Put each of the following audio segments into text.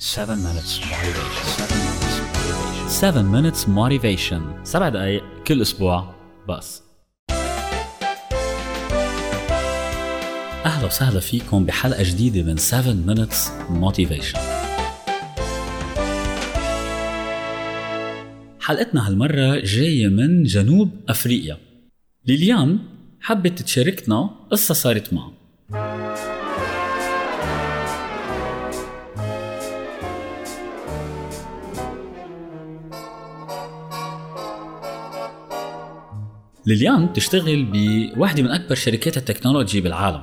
7 minutes motivation. 7 minutes motivation. 7 دقايق كل أسبوع بس. أهلا وسهلا فيكم بحلقة جديدة من 7 minutes motivation. حلقتنا هالمرة جاية من جنوب أفريقيا. ليليان حبت تشاركنا قصة صارت معها ليليان بتشتغل بواحدة من أكبر شركات التكنولوجي بالعالم.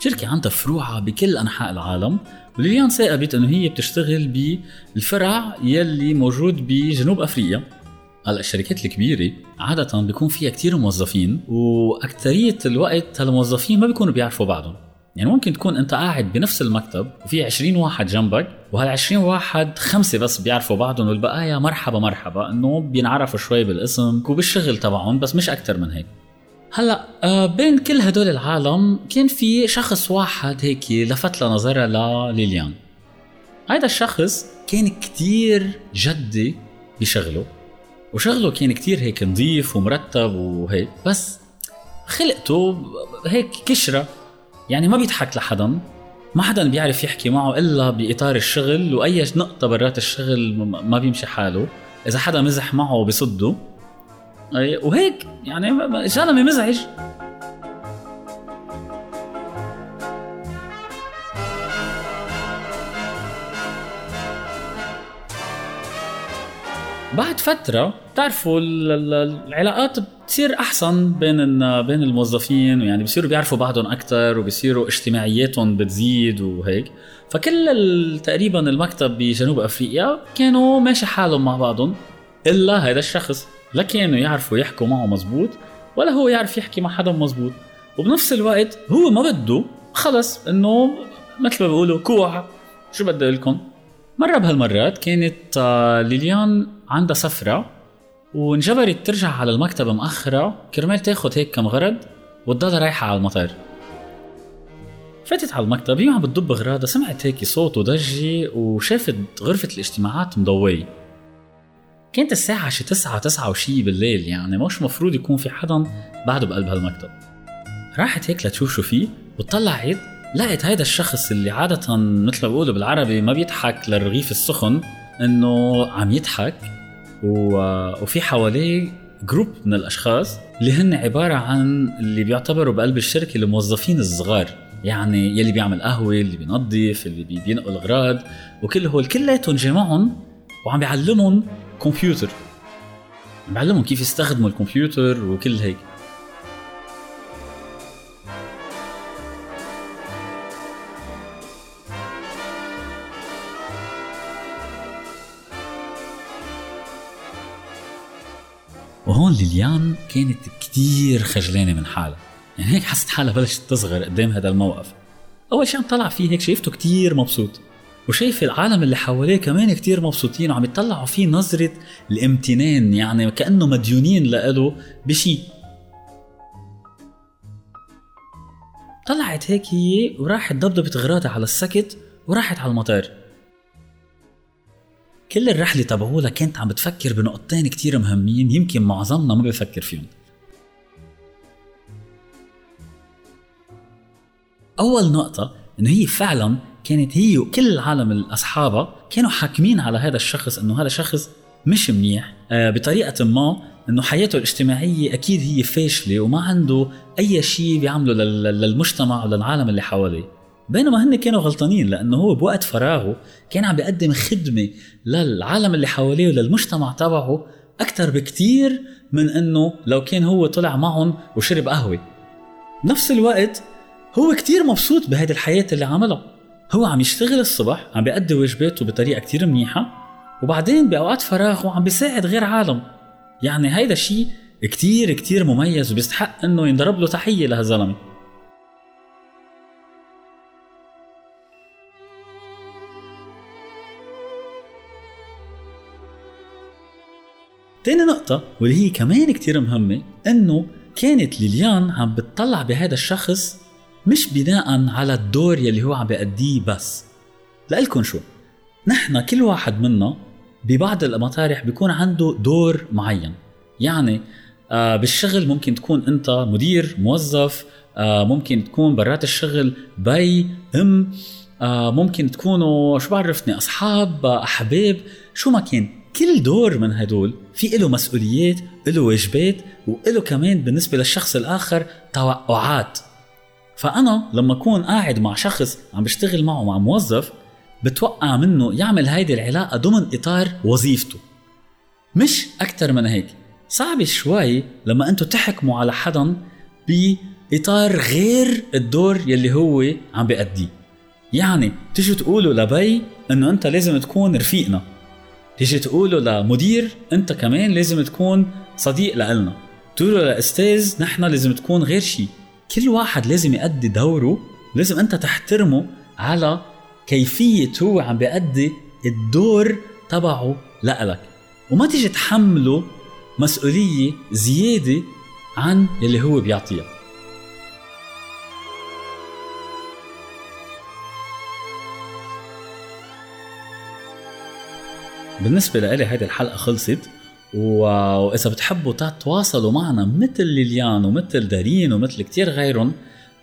شركة عندها فروعها بكل أنحاء العالم وليليان ثاقبت إنه هي بتشتغل بالفرع يلي موجود بجنوب أفريقيا. هلا الشركات الكبيرة عادة بيكون فيها كتير موظفين وأكترية الوقت هالموظفين ما بيكونوا بيعرفوا بعضهم. يعني ممكن تكون انت قاعد بنفس المكتب وفي 20 واحد جنبك وهال 20 واحد خمسة بس بيعرفوا بعضهم والبقايا مرحبا مرحبا انه بينعرفوا شوي بالاسم وبالشغل تبعهم بس مش أكثر من هيك. هلأ آه، بين كل هدول العالم كان في شخص واحد هيك لفت لنظرها لليليان هيدا الشخص كان كتير جدي بشغله وشغله كان كتير هيك نظيف ومرتب وهيك بس خلقته هيك كشرة. يعني ما بيضحك لحدا ما حدا بيعرف يحكي معه إلا بإطار الشغل وأي نقطة برات الشغل ما بيمشي حاله. إذا حدا مزح معه بصده وهيك يعني زلمه مزعج بعد فترة بتعرفوا العلاقات بتصير أحسن بين بين الموظفين ويعني بصيروا بيعرفوا بعضهم أكثر وبصيروا اجتماعياتهم بتزيد وهيك. فكل تقريبا المكتب بجنوب أفريقيا كانوا ماشي حالهم مع بعضهم إلا هذا الشخص. لا كانوا يعرفوا يحكوا معه مزبوط ولا هو يعرف يحكي مع حدا مزبوط. وبنفس الوقت هو ما بده خلص إنه مثل ما بيقولوا كوع. شو بدي لكم؟ مرة بهالمرات كانت آه، ليليان عندها سفرة وانجبرت ترجع على المكتب مأخرة كرمال تاخد هيك كم غرض وتضل رايحة على المطار. فتت على المكتب هي عم بتضب غراضها سمعت هيك صوت وضجة وشافت غرفة الاجتماعات مضوية. كانت الساعة شي تسعة تسعة وشي بالليل يعني مش مفروض يكون في حدا بعده بقلب هالمكتب. راحت هيك لتشوف شو فيه وطلعت لقيت هيدا الشخص اللي عادة مثل ما بيقولوا بالعربي ما بيضحك للرغيف السخن إنه عم يضحك. وفي حواليه جروب من الأشخاص اللي هن عبارة عن اللي بيعتبروا بقلب الشركة الموظفين الصغار. يعني يلي بيعمل قهوة اللي بينظف اللي بينقل أغراض. وكل هول كلياتهم جمعهم وعم بيعلمهم كمبيوتر عم بيعلمهم كيف يستخدموا الكمبيوتر وكل هيك. وهون ليليان كانت كتير خجلانة من حالها. يعني هيك حست حالها بلشت تصغر قدام هذا الموقف. أول شيء عم طلع فيه هيك شايفته كتير مبسوط. وشايف العالم اللي حواليه كمان كتير مبسوطين وعم يطلعوا فيه نظرة الامتنان يعني كأنه مديونين لإله بشي. طلعت هيك هي وراحت ضبضبت غراضها على السكت وراحت على المطار. كل الرحلة تبعولها كانت عم بتفكر بنقطتين كتير مهمين يمكن معظمنا ما بيفكر فيهم. أول نقطة إنه هي فعلا كانت هي وكل العالم أصحابها كانوا حاكمين على هذا الشخص إنه هذا شخص مش منيح. آه بطريقة ما إنه حياته الاجتماعية أكيد هي فاشلة وما عنده أي شيء بيعمله للمجتمع وللعالم اللي حواليه. بينما هن كانوا غلطانين لأنه هو بوقت فراغه كان عم بيقدم خدمة للعالم اللي حواليه وللمجتمع تبعه أكثر بكتير من إنه لو كان هو طلع معهم وشرب قهوة. بنفس الوقت هو كتير مبسوط بهيدي الحياة اللي عملها. هو عم يشتغل الصبح عم بيأدي واجباته بطريقة كتير منيحة وبعدين بأوقات فراغه عم بيساعد غير عالم. يعني هيدا شيء كتير كتير مميز وبيستحق إنه ينضرب له تحية لهالزلمة. تاني نقطة واللي هي كمان كتير مهمة إنه كانت ليليان عم بتطلع بهذا الشخص مش بناء على الدور يلي هو عم بيأديه بس. لقلكن شو؟ نحن كل واحد منا ببعض المطارح بيكون عنده دور معين. يعني آه بالشغل ممكن تكون أنت مدير موظف آه ممكن تكون برات الشغل بي أم آه ممكن تكونوا شو بعرفني أصحاب أحباب شو ما كان. كل دور من هدول في له مسؤوليات له واجبات وله كمان بالنسبة للشخص الآخر توقعات. فأنا لما أكون قاعد مع شخص عم بشتغل معه مع موظف بتوقع منه يعمل هيدي العلاقة ضمن إطار وظيفته. مش أكتر من هيك. صعب شوي لما أنتوا تحكموا على حدا بإطار غير الدور يلي هو عم بيأديه. يعني تيجوا تقولوا لبي إنه أنت لازم تكون رفيقنا. تيجي تقولوا لمدير أنت كمان لازم تكون صديق لنا تقولوا لأستاذ نحن لازم تكون غير شيء كل واحد لازم يأدي دوره لازم أنت تحترمه على كيفية هو عم بيأدي الدور تبعه لإلك. وما تيجي تحمله مسؤولية زيادة عن اللي هو بيعطيها بالنسبة لإلي هيدي الحلقة خلصت وإذا بتحبوا تتواصلوا معنا مثل ليليان ومثل دارين ومثل كتير غيرهم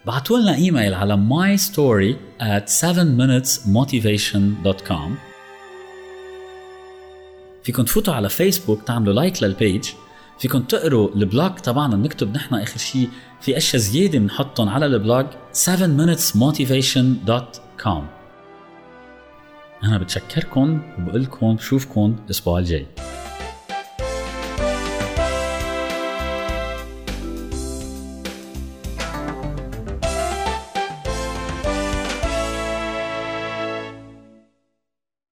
بعتوا لنا إيميل على my story at 7minutesmotivation.com فيكم تفوتوا على فيسبوك تعملوا like لل page فيكم تقروا ال blog تبعنا بنكتب نحن آخر شيء في أشياء زيادة بنحطهم على ال blog 7minutesmotivation.com أنا بتشكركم وبقول لكم بشوفكم الأسبوع الجاي.